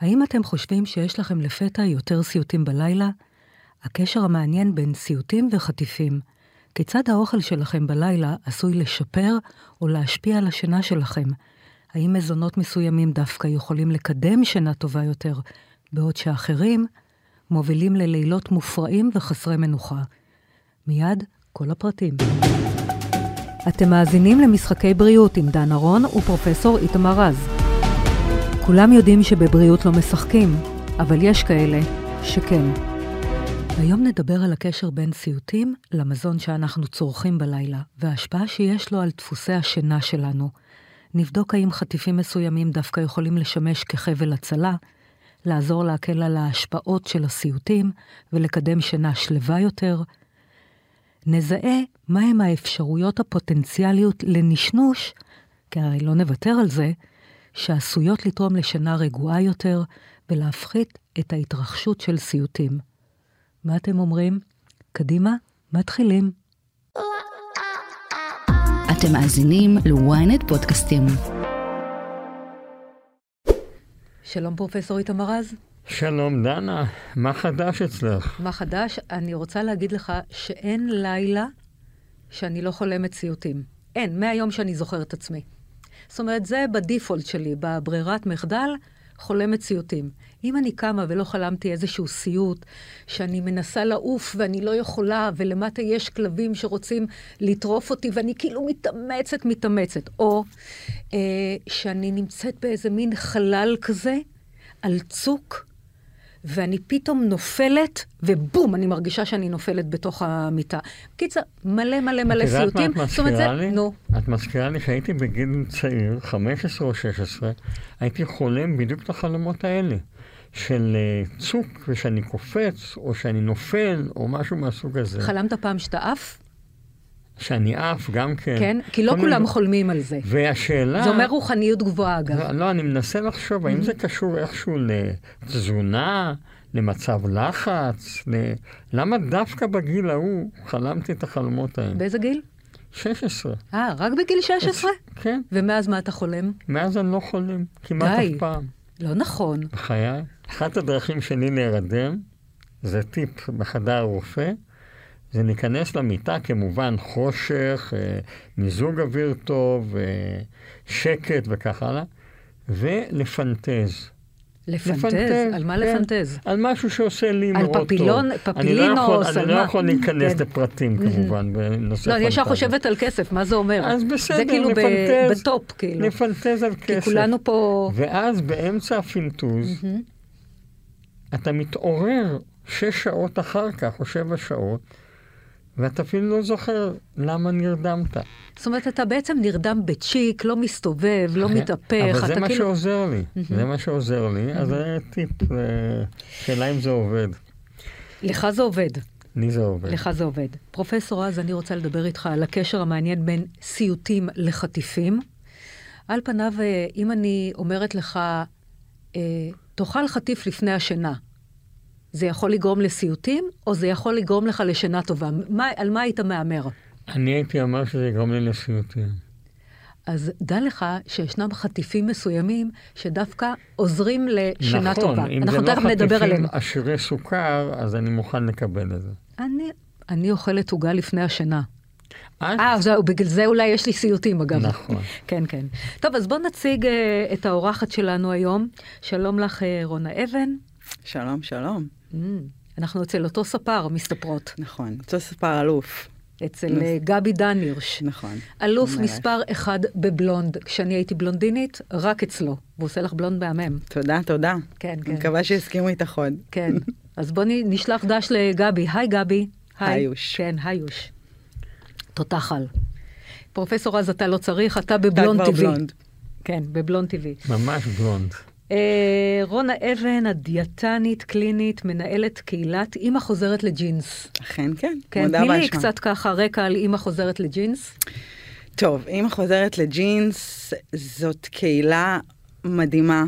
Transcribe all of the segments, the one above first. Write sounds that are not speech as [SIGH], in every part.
האם אתם חושבים שיש לכם לפתע יותר סיוטים בלילה? הקשר המעניין בין סיוטים וחטיפים. כיצד האוכל שלכם בלילה עשוי לשפר או להשפיע על השינה שלכם? האם מזונות מסוימים דווקא יכולים לקדם שינה טובה יותר, בעוד שאחרים מובילים ללילות מופרעים וחסרי מנוחה? מיד, כל הפרטים. אתם מאזינים למשחקי בריאות עם דן ארון ופרופסור איתמר רז. כולם יודעים שבבריאות לא משחקים, אבל יש כאלה שכן. היום נדבר על הקשר בין סיוטים למזון שאנחנו צורכים בלילה, וההשפעה שיש לו על דפוסי השינה שלנו. נבדוק האם חטיפים מסוימים דווקא יכולים לשמש כחבל הצלה, לעזור להקל על ההשפעות של הסיוטים ולקדם שינה שלווה יותר. נזהה מהם האפשרויות הפוטנציאליות לנשנוש, כי הרי לא נוותר על זה, שעשויות לתרום לשינה רגועה יותר ולהפחית את ההתרחשות של סיוטים. מה אתם אומרים? קדימה, מתחילים. אתם מאזינים ל-ynet פודקאסטים. שלום פרופסור איתמר רז. שלום דנה, מה חדש אצלך? מה חדש? אני רוצה להגיד לך שאין לילה שאני לא חולמת סיוטים. אין, מהיום שאני זוכרת עצמי. זאת אומרת, זה בדיפולט שלי, בברירת מחדל, חולמת סיוטים. אם אני קמה ולא חלמתי איזשהו סיוט, שאני מנסה לעוף ואני לא יכולה, ולמטה יש כלבים שרוצים לטרוף אותי, ואני כאילו מתאמצת, מתאמצת, או אה, שאני נמצאת באיזה מין חלל כזה, על צוק, ואני פתאום נופלת, ובום, אני מרגישה שאני נופלת בתוך המיטה. קיצר, מלא מלא מלא סיוטים. את יודעת מה את מזכירה לי? נו. את מזכירה לי שהייתי בגיל צעיר, 15 או 16, הייתי חולם בדיוק את החלומות האלה. של uh, צוק, ושאני קופץ, או שאני נופל, או משהו מהסוג הזה. חלמת פעם שאתה עף? שאני עף גם כן. כן? כי לא כולם מיני... חולמים על זה. והשאלה... זה אומר רוחניות גבוהה, אגב. לא, לא אני מנסה לחשוב, האם זה קשור איכשהו לתזונה, למצב לחץ? ל... למה דווקא בגיל ההוא חלמתי את החלומות האלה? באיזה גיל? 16. אה, רק בגיל 16? כן. ומאז מה אתה חולם? מאז אני לא חולם, כמעט די. אף פעם. לא נכון. בחיי. אחת הדרכים שלי להירדם, זה טיפ בחדר רופא, זה להיכנס למיטה, כמובן חושך, אה, מיזוג אוויר טוב, אה, שקט וכך הלאה, ולפנטז. לפנטז? לפנטז על מה כן, לפנטז? על משהו שעושה לי מאוד טוב. על פפילון, פפילינוס, על מה? אני לא יכול להיכנס כן. לפרטים כמובן בנושא פנטז. לא, אני ישר חושבת על כסף, מה זה אומר? אז בסדר, זה כאילו לפנטז, ב top, כאילו. לפנטז על כסף. כי כולנו פה... ואז באמצע הפינטוז, אתה מתעורר שש שעות אחר כך, או שבע שעות, ואתה אפילו לא זוכר למה נרדמת. זאת אומרת, אתה בעצם נרדם בצ'יק, לא מסתובב, לא מתהפך. אבל זה מה כאילו... שעוזר לי, זה מה שעוזר לי, אז זה טיפ, שאלה אם זה עובד. לך זה עובד. לי זה עובד. לך זה עובד. פרופסור רז, אני רוצה לדבר איתך על הקשר המעניין בין סיוטים לחטיפים. על פניו, אה, אם אני אומרת לך, אה, תאכל חטיף לפני השינה, זה יכול לגרום לסיוטים, או זה יכול לגרום לך לשינה טובה? מה, על מה היית מהמר? אני הייתי אומר שזה יגרום לי לסיוטים. אז דע לך שישנם חטיפים מסוימים שדווקא עוזרים לשינה נכון, טובה. אם זה לא חטיפים עשירי סוכר, אז אני מוכן לקבל את זה. אני, אני אוכלת עוגה לפני השינה. אה, זהו, בגלל זה אולי יש לי סיוטים, אגב. נכון. [LAUGHS] כן, כן. טוב, אז בואו נציג uh, את האורחת שלנו היום. שלום לך, uh, רונה אבן. שלום, שלום. Mm, אנחנו אצל אותו ספר מסתפרות. נכון, אותו ספר אלוף. אצל נס... גבי דן הירש. נכון. אלוף מספר אחד בבלונד. כשאני הייתי בלונדינית, רק אצלו. והוא עושה לך בלונד מהמם. תודה, תודה. כן, כן. אני מקווה שיסכימו איתך עוד. כן. אז בואי נשלח דש לגבי. היי, גבי. היוש. כן, היוש. תותח על. פרופסור רז, אתה לא צריך, אתה בבלונד טבעי. אתה כבר בלונד. כן, בבלונד טבעי. ממש בלונד. אה, רונה אבן, הדיאטנית, קלינית, מנהלת קהילת אימא חוזרת לג'ינס. אכן כן, כן מודה באשמה. תני לי קצת ככה רקע על אימא חוזרת לג'ינס. טוב, אימא חוזרת לג'ינס זאת קהילה מדהימה.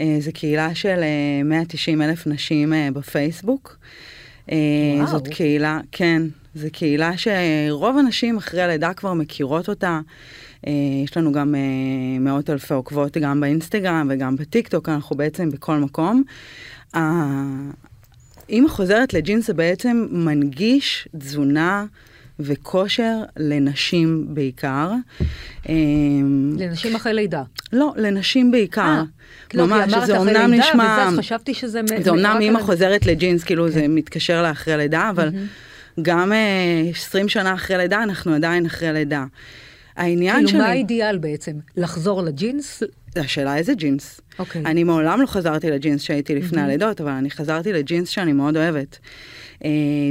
אה, זו קהילה של 190 אה, אלף נשים בפייסבוק. וואו. זאת קהילה, כן, זו קהילה שרוב הנשים אחרי הלידה כבר מכירות אותה. אה, יש לנו גם אה, מאות אלפי עוקבות גם באינסטגרם וגם בטיקטוק, אנחנו בעצם בכל מקום. אימא חוזרת לג'ינס זה בעצם מנגיש תזונה וכושר לנשים בעיקר. אה, לנשים אחרי לידה. לא, לנשים בעיקר. לא, ממש, זה אומנם נשמע... וזה, חשבתי שזה... זה אומנם אימא חוזרת לג'ינס, כאילו כן. זה מתקשר לאחרי לידה, אבל mm-hmm. גם 20 שנה אחרי לידה, אנחנו עדיין אחרי לידה. העניין כאילו, שלי... כאילו, מה האידיאל בעצם? לחזור לג'ינס? השאלה איזה ג'ינס. אוקיי. אני מעולם לא חזרתי לג'ינס שהייתי לפני mm-hmm. הלידות, אבל אני חזרתי לג'ינס שאני מאוד אוהבת. Uh,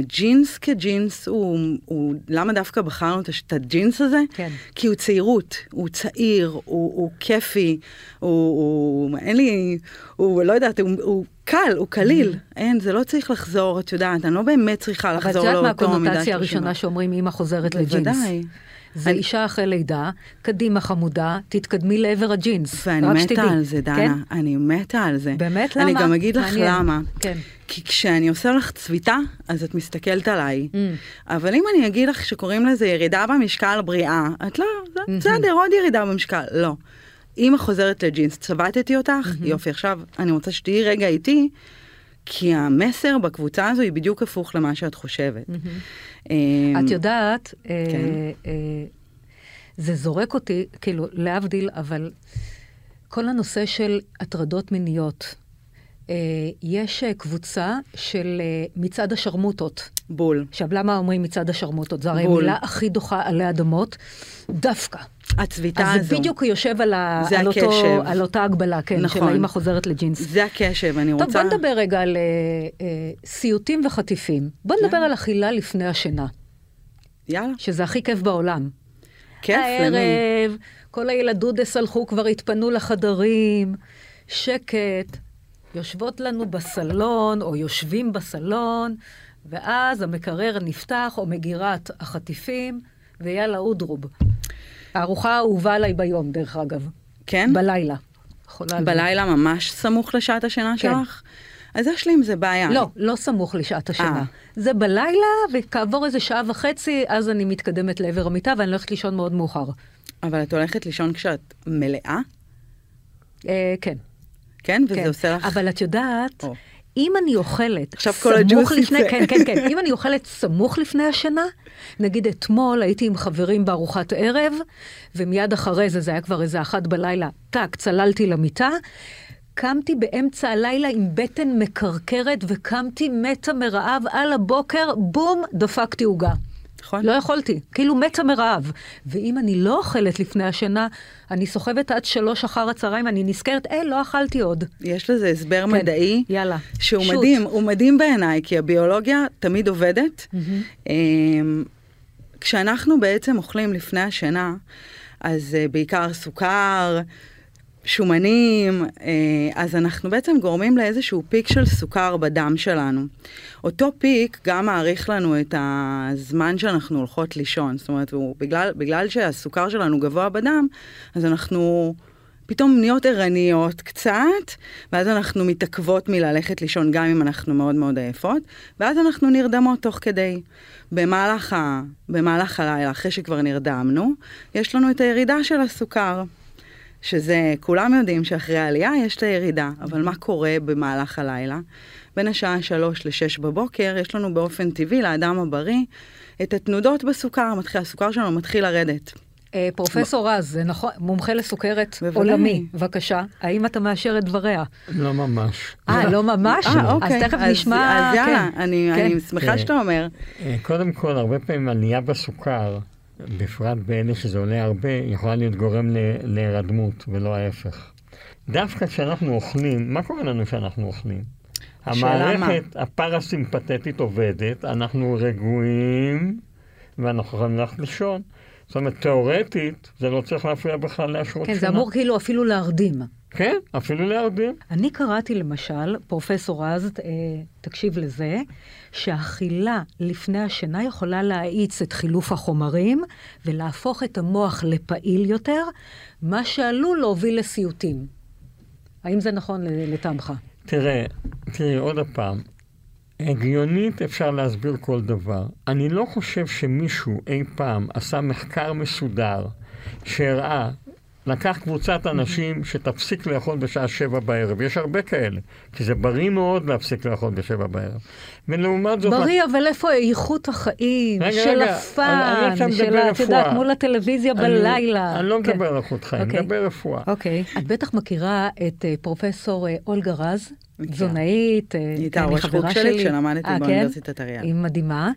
ג'ינס כג'ינס הוא, הוא, למה דווקא בחרנו את הג'ינס הזה? כן. כי הוא צעירות, הוא צעיר, הוא, הוא כיפי, הוא, הוא, אין לי, הוא, לא יודעת, הוא, הוא קל, הוא קליל. Mm-hmm. אין, זה לא צריך לחזור, את יודעת, אני לא באמת צריכה לחזור לאותו מידה. אבל את יודעת מה הקונוטציה הראשונה שאומרים אמא חוזרת לג'ינס? בוודאי. זה אישה אחרי לידה, קדימה חמודה, תתקדמי לעבר הג'ינס. ואני מתה שתדעי. על זה, דנה. כן? אני מתה על זה. באמת? למה? אני גם אגיד לך מעניין. למה. כן. כי כשאני עושה לך צביטה, אז את מסתכלת עליי. Mm. אבל אם אני אגיד לך שקוראים לזה ירידה במשקל בריאה, את לא, בסדר, mm-hmm. עוד ירידה במשקל. לא. אמא חוזרת לג'ינס, צבטתי אותך, mm-hmm. יופי, עכשיו אני רוצה שתהיי רגע איתי. כי המסר בקבוצה הזו היא בדיוק הפוך למה שאת חושבת. Mm-hmm. את יודעת, אה, כן. אה, זה זורק אותי, כאילו, להבדיל, אבל כל הנושא של הטרדות מיניות, יש קבוצה של מצעד השרמוטות. בול. עכשיו, למה אומרים מצעד השרמוטות? זו הרי המילה הכי דוחה עלי אדמות, דווקא. הצביטה הזו. אז זה בדיוק יושב על, ה... על, אותו, על אותה הגבלה, כן, נכון. של האמא חוזרת לג'ינס. זה הקשב, אני רוצה... טוב, בוא נדבר רגע על uh, uh, סיוטים וחטיפים. בוא נדבר על אכילה לפני השינה. יאללה. שזה הכי כיף בעולם. כיף, הערב, למי? כל הילדודס הלכו, כבר התפנו לחדרים, שקט, יושבות לנו בסלון, או יושבים בסלון, ואז המקרר נפתח, או מגירת החטיפים, ויאללה, אודרוב. הארוחה האהובה עליי ביום, דרך אגב. כן? בלילה. בלילה לי. ממש סמוך לשעת השינה כן. שלך? אז יש לי עם זה בעיה. לא, לא סמוך לשעת השינה. 아. אה. זה בלילה, וכעבור איזה שעה וחצי, אז אני מתקדמת לעבר המיטה, ואני הולכת לישון מאוד מאוחר. אבל את הולכת לישון כשאת מלאה? אה, כן. כן? וזה כן. עושה לך... אבל את יודעת... או. אם אני אוכלת עכשיו כל הג'וס לפני, כן, כן, כן, אם אני אוכלת סמוך לפני השינה, נגיד אתמול הייתי עם חברים בארוחת ערב, ומיד אחרי זה, זה היה כבר איזה אחת בלילה, טאק, צללתי למיטה. קמתי באמצע הלילה עם בטן מקרקרת וקמתי מתה מרעב על הבוקר, בום, דפקתי עוגה. נכון. לא יכולתי, כאילו מתה מרעב. ואם אני לא אוכלת לפני השינה, אני סוחבת עד שלוש אחר הצהריים, אני נזכרת, אה, לא אכלתי עוד. יש לזה הסבר כן, מדעי. יאללה. שהוא שוט. מדהים, הוא מדהים בעיניי, כי הביולוגיה תמיד עובדת. Mm-hmm. כשאנחנו בעצם אוכלים לפני השינה, אז uh, בעיקר סוכר, שומנים, אה, אז אנחנו בעצם גורמים לאיזשהו פיק של סוכר בדם שלנו. אותו פיק גם מעריך לנו את הזמן שאנחנו הולכות לישון. זאת אומרת, הוא, בגלל, בגלל שהסוכר שלנו גבוה בדם, אז אנחנו פתאום נהיות ערניות קצת, ואז אנחנו מתעכבות מללכת לישון גם אם אנחנו מאוד מאוד עייפות, ואז אנחנו נרדמות תוך כדי. במהלך, ה, במהלך הלילה, אחרי שכבר נרדמנו, יש לנו את הירידה של הסוכר. שזה, כולם יודעים שאחרי העלייה יש את הירידה, אבל מה קורה במהלך הלילה? בין השעה 3 ל-6 בבוקר, יש לנו באופן טבעי, לאדם הבריא, את התנודות בסוכר, מתחיל, הסוכר שלנו מתחיל לרדת. אה, פרופסור רז, זה נכון, מומחה לסוכרת עולמי, בבקשה, האם אתה מאשר את דבריה? לא ממש. אה, לא [LAUGHS] ממש? אה, אוקיי. אז תכף נשמע... אז יאללה, כן. אני כן. שמחה שאתה אומר. אה, קודם כל, הרבה פעמים עלייה בסוכר, בפרט באלה שזה עולה הרבה, יכולה להיות גורם להירדמות, ולא ההפך. דווקא כשאנחנו אוכלים, מה קורה לנו כשאנחנו אוכלים? המערכת הפרסימפטית עובדת, אנחנו רגועים, ואנחנו יכולים ללכת לישון. זאת אומרת, תיאורטית, זה לא צריך להפריע בכלל להשרות שינה. כן, זה אמור כאילו אפילו להרדים. כן, אפילו להרדים. אני קראתי למשל, פרופסור רז, אה, תקשיב לזה, שאכילה לפני השינה יכולה להאיץ את חילוף החומרים ולהפוך את המוח לפעיל יותר, מה שעלול להוביל לסיוטים. האם זה נכון לטעמך? תראה, תראי, עוד פעם, הגיונית אפשר להסביר כל דבר. אני לא חושב שמישהו אי פעם עשה מחקר מסודר שהראה, לקח קבוצת אנשים שתפסיק לאכול בשעה שבע בערב. יש הרבה כאלה, כי זה בריא מאוד להפסיק לאכול בשבע בערב. ולעומת זאת... בריא, אבל איפה איכות החיים רגע, של הפאן, של, מדבר את יודעת. מול הטלוויזיה בלילה. אני לא כן. מדבר על איכות חיים, אני אוקיי. מדבר רפואה. אוקיי. את בטח מכירה את אה, פרופסור אה, אולגה רז. תזונאית. אה, היא הייתה ראש חוג שלי כשלמדתי כן? באוניברסיטת אריאל. היא מדהימה.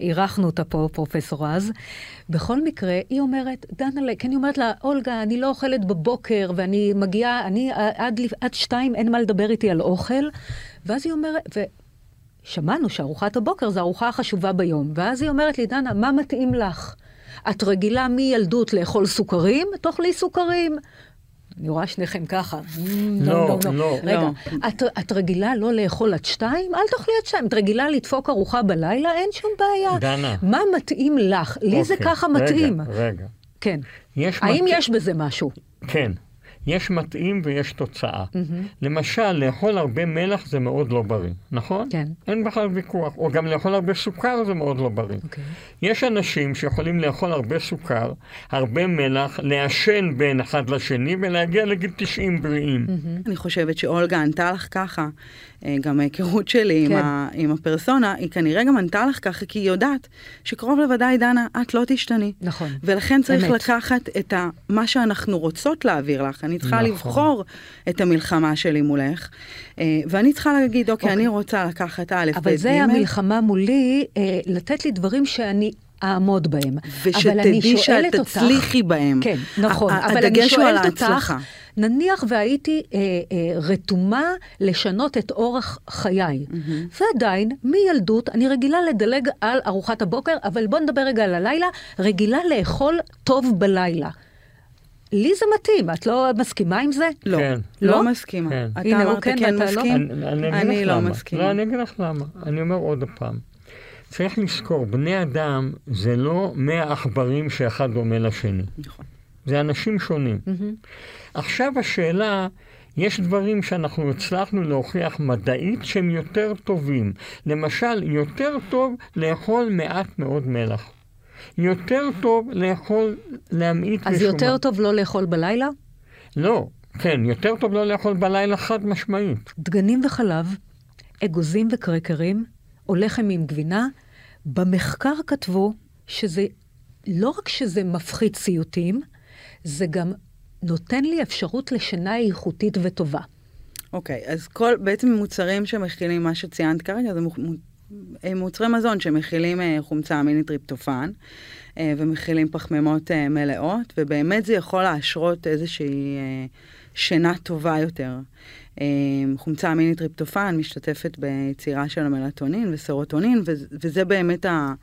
אירחנו אותה פה, פרופסור רז. בכל מקרה, היא אומרת, דנה, כי אני אומרת לה, אולגה, אני לא אוכלת בבוקר, ואני מגיעה, אני עד, עד שתיים אין מה לדבר איתי על אוכל. ואז היא אומרת, ושמענו שארוחת הבוקר זו הארוחה החשובה ביום. ואז היא אומרת לי, דנה, מה מתאים לך? את רגילה מילדות לאכול סוכרים? תאכלי סוכרים. אני רואה שניכם ככה. לא, לא. רגע, לא. את, את רגילה לא לאכול עד שתיים? אל תאכלי עד שתיים. את רגילה לדפוק ארוחה בלילה? אין שום בעיה. דנה. מה מתאים לך? לי זה אוקיי, ככה רגע, מתאים. רגע. כן. יש האם יש בזה משהו? כן. יש מתאים ויש תוצאה. למשל, לאכול הרבה מלח זה מאוד לא בריא, נכון? כן. אין בכלל ויכוח. או גם לאכול הרבה סוכר זה מאוד לא בריא. אוקיי. יש אנשים שיכולים לאכול הרבה סוכר, הרבה מלח, לעשן בין אחד לשני ולהגיע לגיל 90 בריאים. אני חושבת שאולגה ענתה לך ככה, גם ההיכרות שלי כן. עם, ה, עם הפרסונה, היא כנראה גם ענתה לך ככה, כי היא יודעת שקרוב לוודאי, דנה, את לא תשתני. נכון. ולכן צריך אמת. לקחת את ה, מה שאנחנו רוצות להעביר לך. אני צריכה נכון. לבחור את המלחמה שלי מולך, אה, ואני צריכה להגיד, אוקיי, אני רוצה לקחת א', ב', ג', אבל זה המלחמה מולי, אה, לתת לי דברים שאני אעמוד בהם. ושתדעי שאת אותך- תצליחי בהם. כן, נכון. אבל אני שואלת אותך. נניח והייתי אה, אה, רתומה לשנות את אורח חיי, ועדיין, מילדות, אני רגילה לדלג על ארוחת הבוקר, אבל בוא נדבר רגע על הלילה, רגילה לאכול טוב בלילה. לי זה מתאים, את לא מסכימה עם זה? לא, כן. לא לא? מסכימה. כן. אתה הנה, אמרת כן כן ואתה לא? מסכים? אני, אני, אני לא למה. מסכימה. לא, אני אגיד לך למה. אני אומר עוד פעם. צריך לזכור, בני אדם זה לא מאה עכברים שאחד דומה לשני. נכון. זה אנשים שונים. עכשיו השאלה, יש דברים שאנחנו הצלחנו להוכיח מדעית שהם יותר טובים. למשל, יותר טוב לאכול מעט מאוד מלח. יותר טוב לאכול, להמעיט אז בשומן. יותר טוב לא לאכול בלילה? לא, כן, יותר טוב לא לאכול בלילה חד משמעית. דגנים וחלב, אגוזים וקרקרים, או לחם עם גבינה, במחקר כתבו שזה, לא רק שזה מפחית סיוטים, זה גם נותן לי אפשרות לשינה איכותית וטובה. אוקיי, אז כל, בעצם מוצרים שמכילים מה שציינת כרגע, זה אה, מוצרי מזון שמכילים אה, חומצה אמינית טריפטופן, אה, ומכילים פחמימות מלאות, ובאמת זה יכול להשרות איזושהי שינה טובה יותר. חומצה אמינית טריפטופן משתתפת ביצירה של המלטונין וסרוטונין, וזה באמת ה...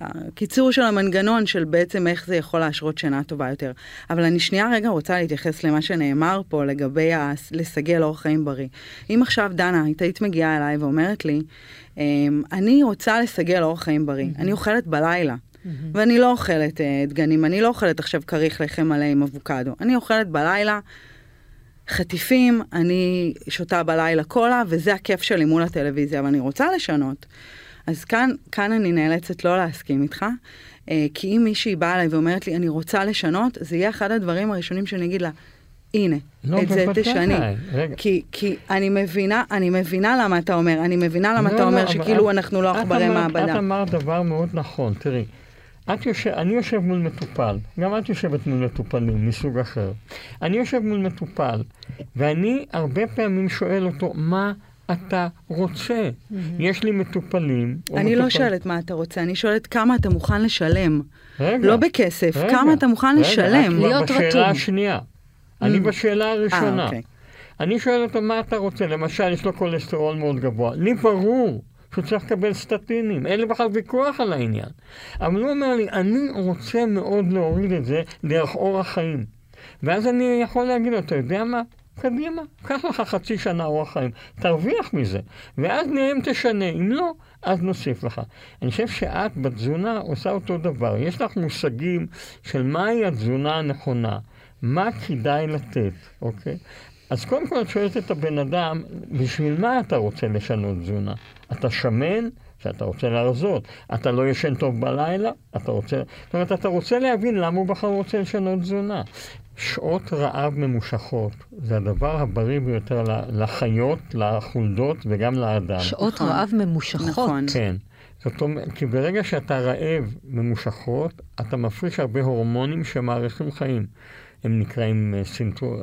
הקיצור של המנגנון של בעצם איך זה יכול להשרות שינה טובה יותר. אבל אני שנייה רגע רוצה להתייחס למה שנאמר פה לגבי ה- לסגל אורח חיים בריא. אם עכשיו, דנה, היית היית מגיעה אליי ואומרת לי, אמ, אני רוצה לסגל אורח חיים בריא, אני אוכלת בלילה. ואני לא אוכלת אה, דגנים, אני לא אוכלת עכשיו כריך לחם מלא עם אבוקדו. אני אוכלת בלילה חטיפים, אני שותה בלילה קולה, וזה הכיף שלי מול הטלוויזיה, אבל אני רוצה לשנות. אז כאן, כאן אני נאלצת לא להסכים איתך, אה, כי אם מישהי באה אליי ואומרת לי, אני רוצה לשנות, זה יהיה אחד הדברים הראשונים שאני אגיד לה, הנה, לא, את זה. תשני. כי, כי אני מבינה, אני מבינה למה אתה אומר, אני מבינה למה לא, אתה לא, אומר שכאילו את- אנחנו לא עכברי מעבדה. את אמרת דבר מאוד נכון, תראי. את יושב, אני יושב מול מטופל, גם את יושבת מול מטופלים מסוג אחר. אני יושב מול מטופל, ואני הרבה פעמים שואל אותו, מה אתה רוצה? יש לי מטופלים. אני לא מטופל- שואלת מה אתה רוצה, אני שואלת כמה אתה מוכן לשלם. רגע, לא בכסף, רגע, כמה אתה מוכן רגע, לשלם. את כבר להיות בשאלה רתום. השנייה. אני Mm. בשאלה הראשונה. אה, אוקיי. אני שואל אותו, מה אתה רוצה? למשל, יש לו כולסטרול מאוד גבוה. לי ברור שהוא צריך לקבל סטטינים, אין לי בכלל ויכוח על העניין. אבל הוא אומר לי, אני רוצה מאוד להוריד את זה דרך אורח חיים. ואז אני יכול להגיד לו, אתה יודע מה? קדימה, קח לך חצי שנה אורח חיים, תרוויח מזה, ואז נראה אם תשנה, אם לא, אז נוסיף לך. אני חושב שאת בתזונה עושה אותו דבר, יש לך מושגים של מהי התזונה הנכונה, מה כדאי לתת, אוקיי? אז קודם כל את שואלת את הבן אדם, בשביל מה אתה רוצה לשנות תזונה? אתה שמן? שאתה רוצה להרזות. אתה לא ישן טוב בלילה? אתה רוצה... זאת אומרת, אתה רוצה להבין למה הוא בכלל רוצה לשנות תזונה. שעות רעב ממושכות זה הדבר הבריא ביותר לחיות, לחולדות וגם לאדם. שעות נכון. רעב ממושכות? נכון. כן. זאת אומרת, כי ברגע שאתה רעב ממושכות, אתה מפריש הרבה הורמונים שמאריכים חיים. הם נקראים אה, סינטור...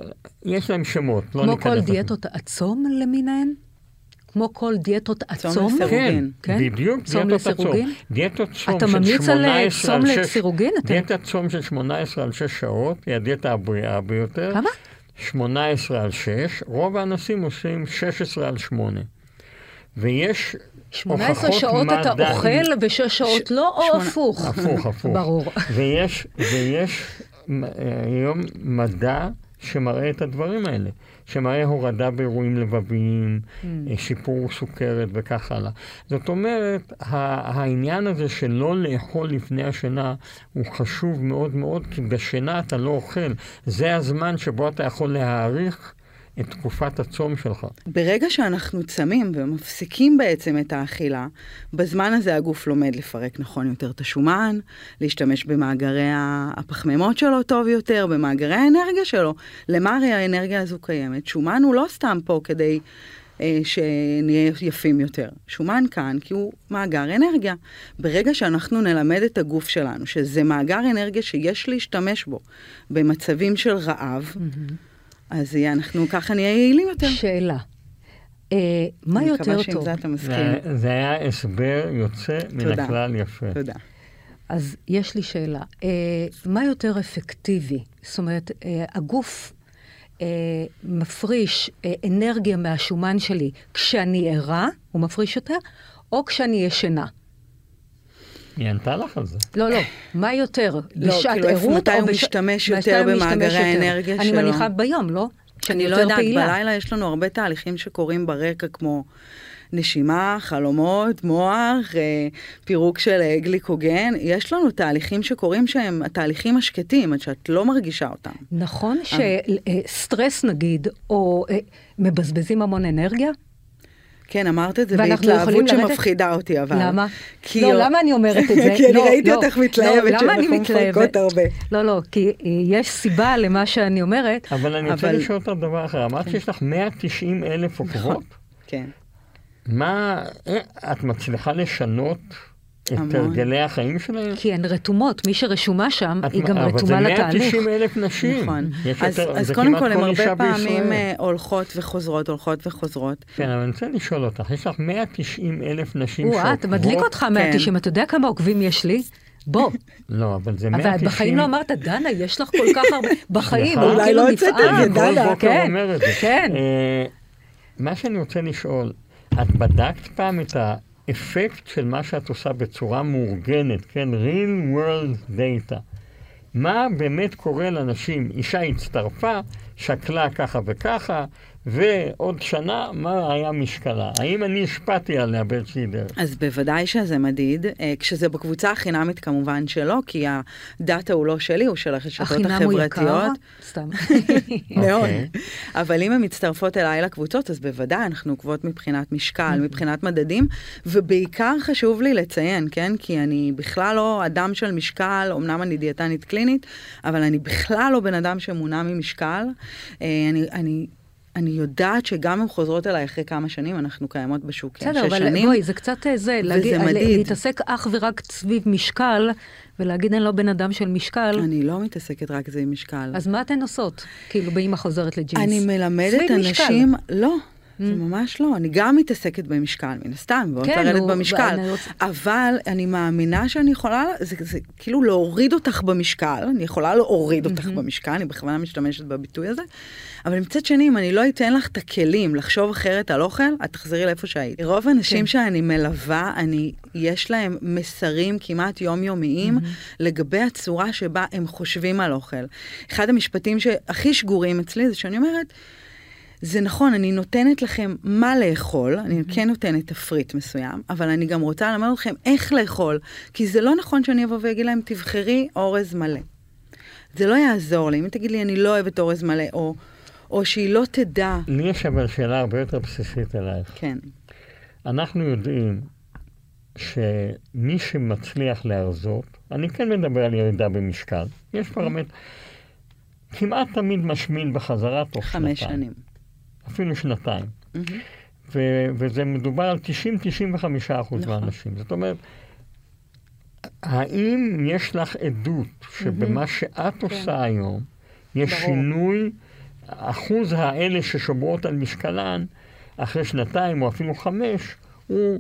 יש להם שמות, לא ניכנס... כמו כל דיאטות הצום למיניהן? כמו כל דיאטות הצום? כן, כן, בדיוק, דיאטות הצום. דיאטות צום אתה ממליץ על אה, צום לסירוגין? דיאטת צום של 18 על 6 שעות, היא הדיאטה הבריאה ביותר. כמה? 18 על 6, רוב האנשים עושים 16 על 8. ויש 18 שעות מדע... אתה אוכל ושש שעות ש... לא, או שמונה... הפוך? הפוך, הפוך. ברור. ויש, ויש היום מדע שמראה את הדברים האלה, שמראה הורדה באירועים לבביים, mm. שיפור סוכרת וכך הלאה. זאת אומרת, העניין הזה של לא לאכול לפני השינה הוא חשוב מאוד מאוד, כי בשינה אתה לא אוכל. זה הזמן שבו אתה יכול להעריך את תקופת הצום שלך. ברגע שאנחנו צמים ומפסיקים בעצם את האכילה, בזמן הזה הגוף לומד לפרק נכון יותר את השומן, להשתמש במאגרי הפחמימות שלו טוב יותר, במאגרי האנרגיה שלו. למה הרי האנרגיה הזו קיימת? שומן הוא לא סתם פה כדי אה, שנהיה יפים יותר. שומן כאן כי הוא מאגר אנרגיה. ברגע שאנחנו נלמד את הגוף שלנו שזה מאגר אנרגיה שיש להשתמש בו במצבים של רעב, mm-hmm. אז אנחנו ככה נהיה יעילים יותר. שאלה. אה, מה יותר טוב? אני מקווה שעם זה אתה מסכים. זה, היה הסבר יוצא מן הכלל יפה. תודה. אז יש לי שאלה. אה, מה יותר אפקטיבי? זאת אומרת, אה, הגוף מפריש אנרגיה מהשומן שלי כשאני ערה, הוא מפריש יותר, או כשאני ישנה? היא ענתה לך על זה. לא, לא, מה יותר? לא, כאילו, איפה מתי הוא משתמש יותר במאגרי האנרגיה שלו? אני מניחה ביום, לא? אני לא יודעת, בלילה יש לנו הרבה תהליכים שקורים ברקע, כמו נשימה, חלומות, מוח, אה, פירוק של אה, גליקוגן. יש לנו תהליכים שקורים שהם התהליכים השקטים, עד שאת לא מרגישה אותם. נכון שסטרס נגיד, או מבזבזים המון אנרגיה? כן, אמרת את זה בהתלהבות שמפחידה אותי, אבל... למה? לא, למה אני אומרת את זה? [LAUGHS] כי אני לא, ראיתי לא, אותך מתלהבת שאנחנו מפרקות הרבה. לא, לא, כי יש סיבה למה שאני אומרת. אבל אני רוצה לשאול אותך דבר אחר. אמרת כן. שיש לך 190 אלף עוקבות? נכון, כן. מה, אה, את מצליחה לשנות את הרגלי החיים שלהם? כי הן רתומות, מי שרשומה שם, היא גם רתומה לתהליך. אבל זה 190 אלף נשים. נכון. אז, יותר, אז קודם כל, הן הרבה פעמים בישראל. הולכות וחוזרות, הולכות וחוזרות. כן, אבל אני רוצה לשאול אותך, יש לך 190 אלף נשים שעוקבות. וואט, מדליק אותך 190, כן. אתה יודע כמה עוקבים יש לי? בוא. [LAUGHS] לא, אבל זה 190... אבל בחיים לא אמרת, דנה, יש לך כל כך הרבה... [LAUGHS] בחיים, אולי לא הוצאת את זה, דנה. כן, כן. אה, מה שאני רוצה לשאול, את בדקת פעם את ה... אפקט של מה שאת עושה בצורה מאורגנת, כן? real world data. מה באמת קורה לאנשים? אישה הצטרפה, שקלה ככה וככה, ועוד שנה, מה היה משקלה? האם אני השפעתי עליה באיזושהי דרך? אז בוודאי שזה מדיד. אה, כשזה בקבוצה החינמית כמובן שלא, כי הדאטה הוא לא שלי, הוא של הרשתות החברתיות. החינם הוא יקר? סתם. [LAUGHS] מאוד. אוקיי. אבל אם הן מצטרפות אליי לקבוצות, אז בוודאי אנחנו עוקבות מבחינת משקל, מבחינת מדדים, ובעיקר חשוב לי לציין, כן? כי אני בכלל לא אדם של משקל, אמנם אני דיאטנית קלינית, אבל אני בכלל לא בן אדם שמונע ממשקל. אה, אני... אני אני יודעת שגם הן חוזרות אליי אחרי כמה שנים, אנחנו קיימות בשוק בסדר, שש אבל שנים. בואי, זה קצת אה, זה, להגיד, להתעסק אך ורק סביב משקל, ולהגיד אני לא בן אדם של משקל. אני לא מתעסקת רק סביב משקל. אז מה אתן עושות? כאילו, באמא חוזרת לג'ינס. אני מלמדת אנשים, משקל. לא, זה mm. ממש לא, אני גם מתעסקת במשקל, מן הסתם, ועוד כן, לרדת במשקל, רוצ... אבל אני מאמינה שאני יכולה, זה, זה כאילו להוריד אותך במשקל, אני יכולה להוריד אותך mm-hmm. במשקל, אני בכוונה משתמשת בביטוי הזה, אבל מצד שני, אם אני לא אתן לך את הכלים לחשוב אחרת על אוכל, את תחזרי לאיפה שהיית. רוב האנשים כן. שאני מלווה, אני, יש להם מסרים כמעט יומיומיים mm-hmm. לגבי הצורה שבה הם חושבים על אוכל. אחד המשפטים שהכי שגורים אצלי זה שאני אומרת, זה נכון, אני נותנת לכם מה לאכול, אני. כן נותנת תפריט מסוים, אבל אני גם רוצה ללמד אתכם איך לאכול, כי זה לא נכון שאני אבוא ואגיד להם, תבחרי אורז מלא. זה לא יעזור לי, אם תגיד לי, אני לא אוהבת אורז מלא, או, או שהיא לא תדע. לי יש אבל שאלה הרבה יותר בסיסית אלייך. כן. אנחנו יודעים שמי שמצליח להרזות, אני כן מדבר על ירידה במשקל, יש פרמטר, כמעט תמיד משמין בחזרה תוך שנתיים. חמש שנים. אפילו שנתיים. מהמם. ו- וזה מדובר על 90-95 אחוז נכון. מהאנשים. זאת אומרת, האם יש לך עדות שבמה שאת עושה היום, יש כן. ברור. שינוי, אחוז האלה ששומרות על משקלן, אחרי שנתיים או אפילו חמש, הוא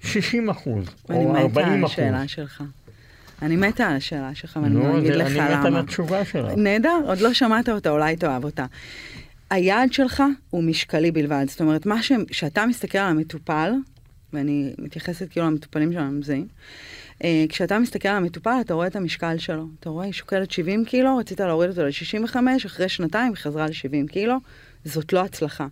60 אחוז, אני או מתה 40 על אחוז. השאלה שלך. אני מתה על השאלה שלך, ואני נו, אגיד לך אני מת על למה. התשובה שלך. נהדר, עוד לא שמעת אותה, אולי תאהב אותה. היעד שלך הוא משקלי בלבד. זאת אומרת, מה ש... שאתה מסתכל על המטופל, ואני מתייחסת כאילו למטופלים שלנו מזהים, אה, כשאתה מסתכל על המטופל, אתה רואה את המשקל שלו. אתה רואה, היא שוקלת 70 קילו, רצית להוריד אותו ל-65, אחרי שנתיים היא חזרה ל-70 קילו, זאת לא הצלחה.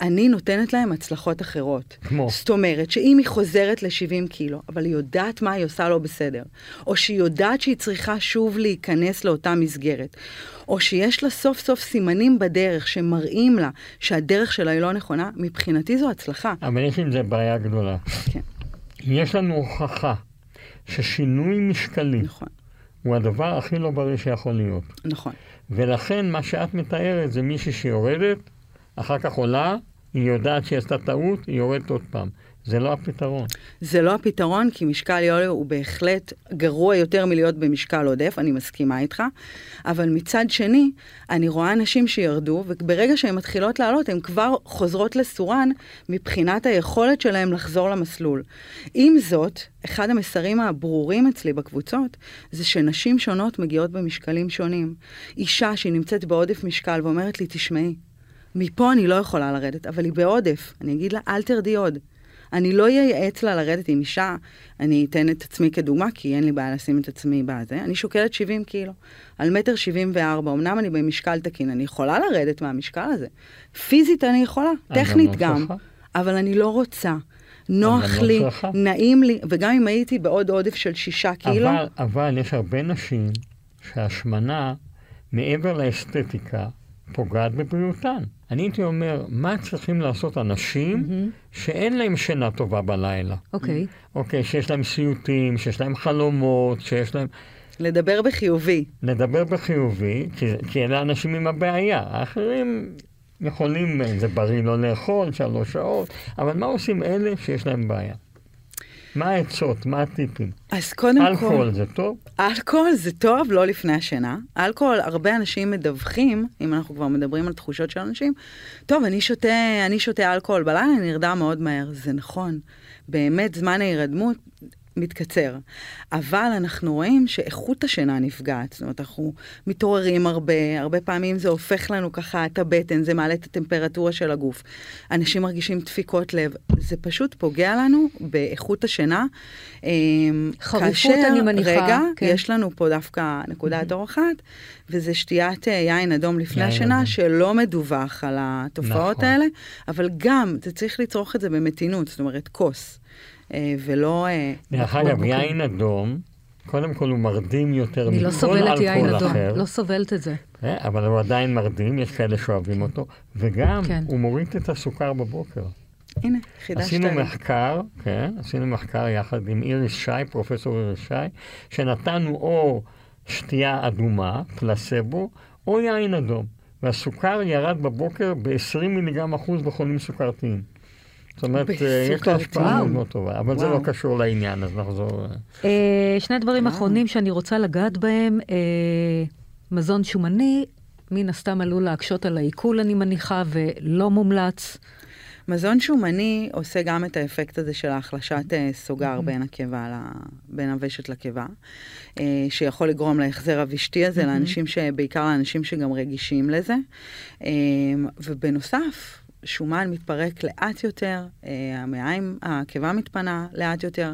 אני נותנת להם הצלחות אחרות. כמו? זאת אומרת, שאם היא חוזרת ל-70 קילו, אבל היא יודעת מה היא עושה לא בסדר, או שהיא יודעת שהיא צריכה שוב להיכנס לאותה מסגרת, או שיש לה סוף סוף סימנים בדרך שמראים לה שהדרך שלה היא לא נכונה, מבחינתי זו הצלחה. אבל יש עם זה בעיה גדולה. כן, יש לנו הוכחה ששינוי משקלי נכון, הוא הדבר הכי לא בריא שיכול להיות. נכון. ולכן מה שאת מתארת זה מישהי שיורדת, אחר כך עולה, היא יודעת שהיא עשתה טעות, היא יורדת עוד פעם. זה לא הפתרון. זה לא הפתרון, כי משקל יולי הוא בהחלט גרוע יותר מלהיות במשקל עודף, אני מסכימה איתך, אבל מצד שני, אני רואה נשים שירדו, וברגע שהן מתחילות לעלות, הן כבר חוזרות לסורן מבחינת היכולת שלהן לחזור למסלול. עם זאת, אחד המסרים הברורים אצלי בקבוצות, זה שנשים שונות מגיעות במשקלים שונים. אישה שהיא נמצאת בעודף משקל ואומרת לי, תשמעי, מפה אני לא יכולה לרדת, אבל היא בעודף. אני אגיד לה, אל תרדי עוד. אני לא אייעץ לה לרדת עם אישה, אני אתן את עצמי כדוגמה, כי אין לי בעיה לשים את עצמי בזה, אני שוקלת 70 קילו, על מטר 74, אמנם אני במשקל תקין, אני יכולה לרדת מהמשקל הזה. פיזית אני יכולה, גם טכנית גם, צריכה. אבל אני לא רוצה. נוח לא לי, צריכה. נעים לי, וגם אם הייתי בעוד עודף של שישה קילו, אבל, אבל יש הרבה נשים שהשמנה, מעבר לאסתטיקה, פוגעת בבריאותן. אני הייתי אומר, מה צריכים לעשות אנשים שאין להם שינה טובה בלילה? אוקיי. אוקיי, שיש להם סיוטים, שיש להם חלומות, שיש להם... לדבר בחיובי. לדבר בחיובי, כי, כי אלה האנשים עם הבעיה. האחרים יכולים, זה בריא לא לאכול שלוש שעות, אבל מה עושים אלה שיש להם בעיה? מה העצות? מה הטיפים? אז קודם כל... אלכוהול זה טוב? אלכוהול זה טוב, לא לפני השינה. אלכוהול, הרבה אנשים מדווחים, אם אנחנו כבר מדברים על תחושות של אנשים, טוב, אני שותה, אני שותה אלכוהול בלילה, אני נרדם מאוד מהר. זה נכון. באמת, זמן ההירדמות מתקצר. אבל אנחנו רואים שאיכות השינה נפגעת. זאת אומרת, אנחנו מתעוררים הרבה, הרבה פעמים זה הופך לנו ככה את הבטן, זה מעלה את הטמפרטורה של הגוף. אנשים מרגישים דפיקות לב. זה פשוט פוגע לנו באיכות השינה. אמ, חריפות, כאשר, אני מניחה, רגע, כן. יש לנו פה דווקא נקודת אור אחת, וזה שתיית אה, יין אדום לפני יין השינה, אדום. שלא מדווח על התופעות נכון. האלה, אבל גם, זה צריך לצרוך את זה במתינות, זאת אומרת, כוס, ולא... אה, דרך. אגב, יין אדום, קודם כל הוא מרדים יותר אני לא מכל סובלת יין אלכוהול אדום, אחר, לא סובלת את זה. אה, אבל הוא עדיין מרדים, יש כאלה שאוהבים אותו, וגם כן. הוא מוריד את הסוכר בבוקר. הנה, חידשת עשינו לי. מחקר, כן, עשינו מחקר יחד עם איריס שי, פרופסור איריס שי, שנתנו או שתייה אדומה, פלסבו, או יין אדום. והסוכר ירד בבוקר ב-20 מיליגרם אחוז בחולים סוכרתיים. זאת אומרת, אה, יש לו השפעה. מאוד מאוד טובה, אבל זה. לא קשור לעניין, אז נחזור. אה, אה, שני דברים. אחרונים שאני רוצה לגעת בהם. מזון שומני, מן הסתם עלול להקשות על העיכול, אני מניחה, ולא מומלץ. מזון שומני עושה גם את האפקט הזה של ההחלשת סוגר בין הקיבה, ל- בין הוושת לקיבה, שיכול לגרום להחזר הוושתי הזה לאנשים ש... בעיקר לאנשים שגם רגישים לזה. ובנוסף, השומן מתפרק לאט יותר, אה, המעיים, הקיבה מתפנה לאט יותר,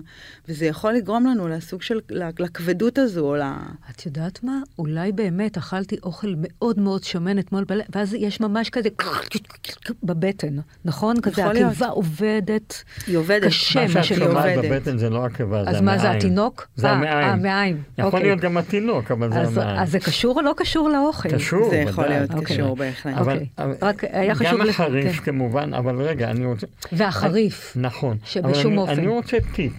וזה יכול לגרום לנו לסוג של, לכבדות הזו, או ל... את יודעת מה? אולי באמת אכלתי אוכל מאוד מאוד שמן אתמול בלילה, ואז יש ממש כזה בבטן, נכון? כזה הקיבה עובדת. היא עובדת. קשה, מה שאת שומעת בבטן זה לא הקיבה, זה המעיים. אז מה זה התינוק? זה המעיים. אה, המעיים. יכול אוקיי. להיות גם התינוק, אבל זה המעיים. אז זה קשור או לא קשור לאוכל? קשור, זה יכול. להיות אוקיי. קשור בהחלט. אוקיי. רק היה חשוב... גם החריף כן. כמובן, אבל רגע, אני רוצה... והחריף. נכון. שבשום אבל אופן. אני, אני רוצה טיפ,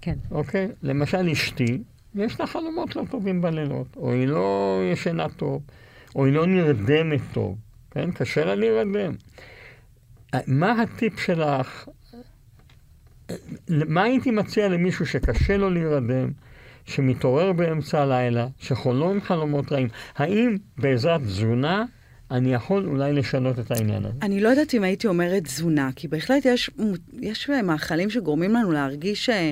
כן. אוקיי? למשל אשתי, יש לה חלומות לא טובים בלילות, או היא לא ישנה טוב, או היא לא נרדמת טוב, כן? קשה לה להירדם. מה הטיפ שלך? מה הייתי מציע למישהו שקשה לו להירדם, שמתעורר באמצע הלילה, שחולם חלומות רעים? האם בעזרת תזונה אני יכול אולי לשנות את העניין הזה? אני לא יודעת אם הייתי אומרת תזונה, כי בהחלט יש, יש מאכלים שגורמים לנו להרגיש אה,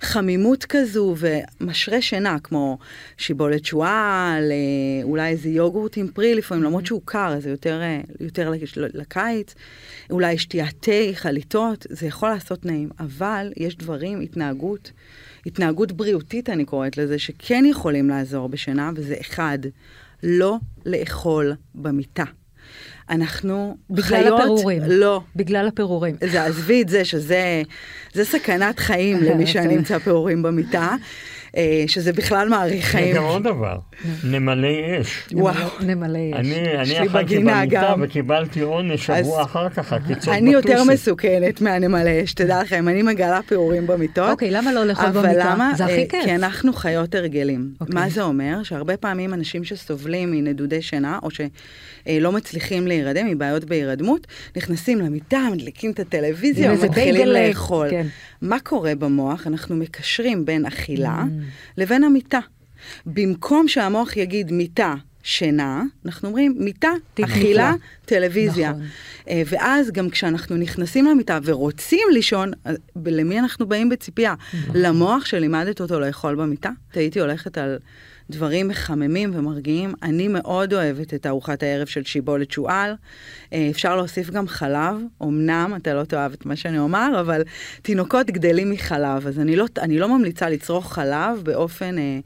חמימות כזו ומשרה שינה, כמו שיבולת שועל, אה, אולי איזה יוגורט עם פרי לפעמים, למרות שהוא קר, זה יותר, אה, יותר לק- לקיץ, אולי שתיית תה, חליטות, זה יכול לעשות נעים, אבל יש דברים, התנהגות, התנהגות בריאותית אני קוראת לזה, שכן יכולים לעזור בשינה, וזה אחד, לא לאכול במיטה. אנחנו בגלל חיות... הפירורים. לא. בגלל הפירורים. זה, עזבי את זה, שזה זה סכנת חיים למי [LAUGHS] שנמצא פעורים במיטה, שזה בכלל מאריך חיים. גם עוד דבר, נמלי אש. וואו. נמלא יש. אני, אכלתי במיטה גם. וקיבלתי עונש שבוע אז אחר כך, עקיצות אני יותר בטוסי. מסוכנת מהנמלי אש, תדע לכם, אני מגלה פעורים במיטות. אוקיי, למה לא לאכול אבל במיטה? למה? זה הכי אה, כיף. כי אנחנו חיות הרגלים. אוקיי. מה זה אומר? שהרבה פעמים אנשים שסובלים מנדודי שינה, או שלא מצליחים להירדם, מבעיות בהירדמות, נכנסים למיטה, מדליקים את הטלוויזיה, ומתחילים לאכול. כן. מה קורה במוח? אנחנו מקשרים בין אכילה Mm. לבין המיטה. במקום שהמוח יגיד מיטה, שינה, אנחנו אומרים מיטה, אכילה. טלוויזיה. נכון. אה, ואז גם כשאנחנו נכנסים למיטה ורוצים לישון, למי אנחנו באים בציפייה? נכון. למוח שלימדת אותו לאכול במיטה? הייתי הולכת על דברים מחממים ומרגיעים. אני מאוד אוהבת את ארוחת הערב של שיבולת שועל. אה, אפשר להוסיף גם חלב, אמנם אתה לא תאהב את מה שאני אומר, אבל תינוקות גדלים מחלב, אז אני לא, אני לא ממליצה לצרוך חלב באופן... אה,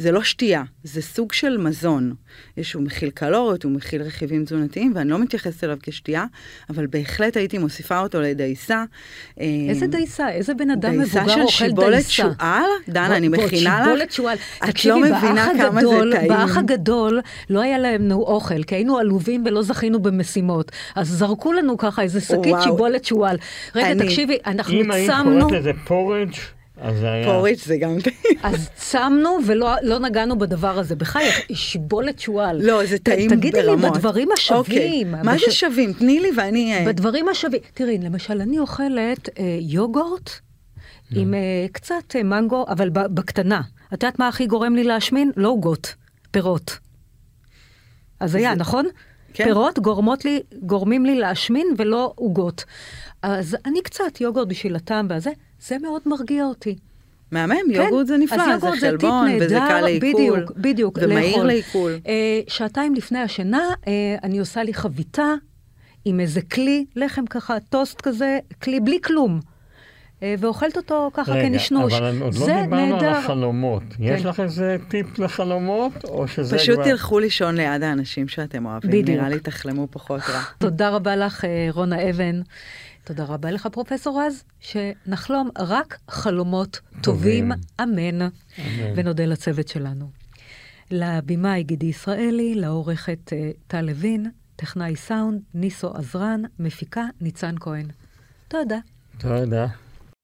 זה לא שתייה, זה סוג של מזון. יש, הוא מכיל קלוריות, הוא מכיל רכיבים תזונתיים, ואני לא מתייחסת אליו כשתייה, אבל בהחלט הייתי מוסיפה אותו לדייסה. אה, איזה דייסה? איזה בן אדם דייסה מבוגר של אוכל שיבולת דייסה? שועל? דנה, אני מכינה לך. שיבולת שועל. את לא מבינה הגדול- טעים. באח הגדול לא היה לנו אוכל, כי היינו עלובים ולא זכינו במשימות. אז זרקו לנו ככה איזה שקית. שיבולת שועל. רגע, אני- תקשיבי, אנחנו אם היית צמנו, קוראת לזה פורג', אז זה היה... פוריץ' זה גם. אז צמנו ולא לא נגענו בדבר הזה. בחייך, שיבולת שועל. לא, זה טעים ברמות. תגידי לי, בדברים אוקיי, השווים. מה בש- זה שווים? תני לי ואני... אה, בדברים השווים. תראי, למשל, אני אוכלת אה, יוגורט עם אה, קצת אה, מנגו, אבל ב- בקטנה. את יודעת מה הכי גורם לי להשמין? לא עוגות, פירות. אז היה, נכון? כן. פירות גורמות לי, גורמים לי להשמין ולא עוגות. אז אני קצת יוגורט בשביל הטעם והזה, זה מאוד מרגיע אותי. מהמם, כן, יוגורט זה נפלא, זה חלבון, וזה נהדר, קל לעיכול. בדיוק, בדיוק, ומהיר. לעיכול. אה, שעתיים לפני השינה, אה, אני עושה לי חביתה עם איזה כלי, לחם ככה, טוסט כזה, כלי בלי כלום. אה, ואוכלת אותו ככה רגע, כנשנוש. אבל עוד לא זה דיברנו על נהדר. החלומות. יש כן. לך איזה טיפ לחלומות, או שזה פשוט כבר... תלכו לישון ליד האנשים שאתם אוהבים, בדיוק. נראה לי תחלמו פחות רע. [LAUGHS] תודה רבה לך, אה, רונה אבן. תודה רבה לך, פרופסור רז, שנחלום רק חלומות טובים, אמן. ונודה לצוות שלנו. לבמאי גידי ישראלי, לעורכת אה, טל לוין, טכנאי סאונד, ניסו עזרן, מפיקה ניצן כהן. תודה. תודה.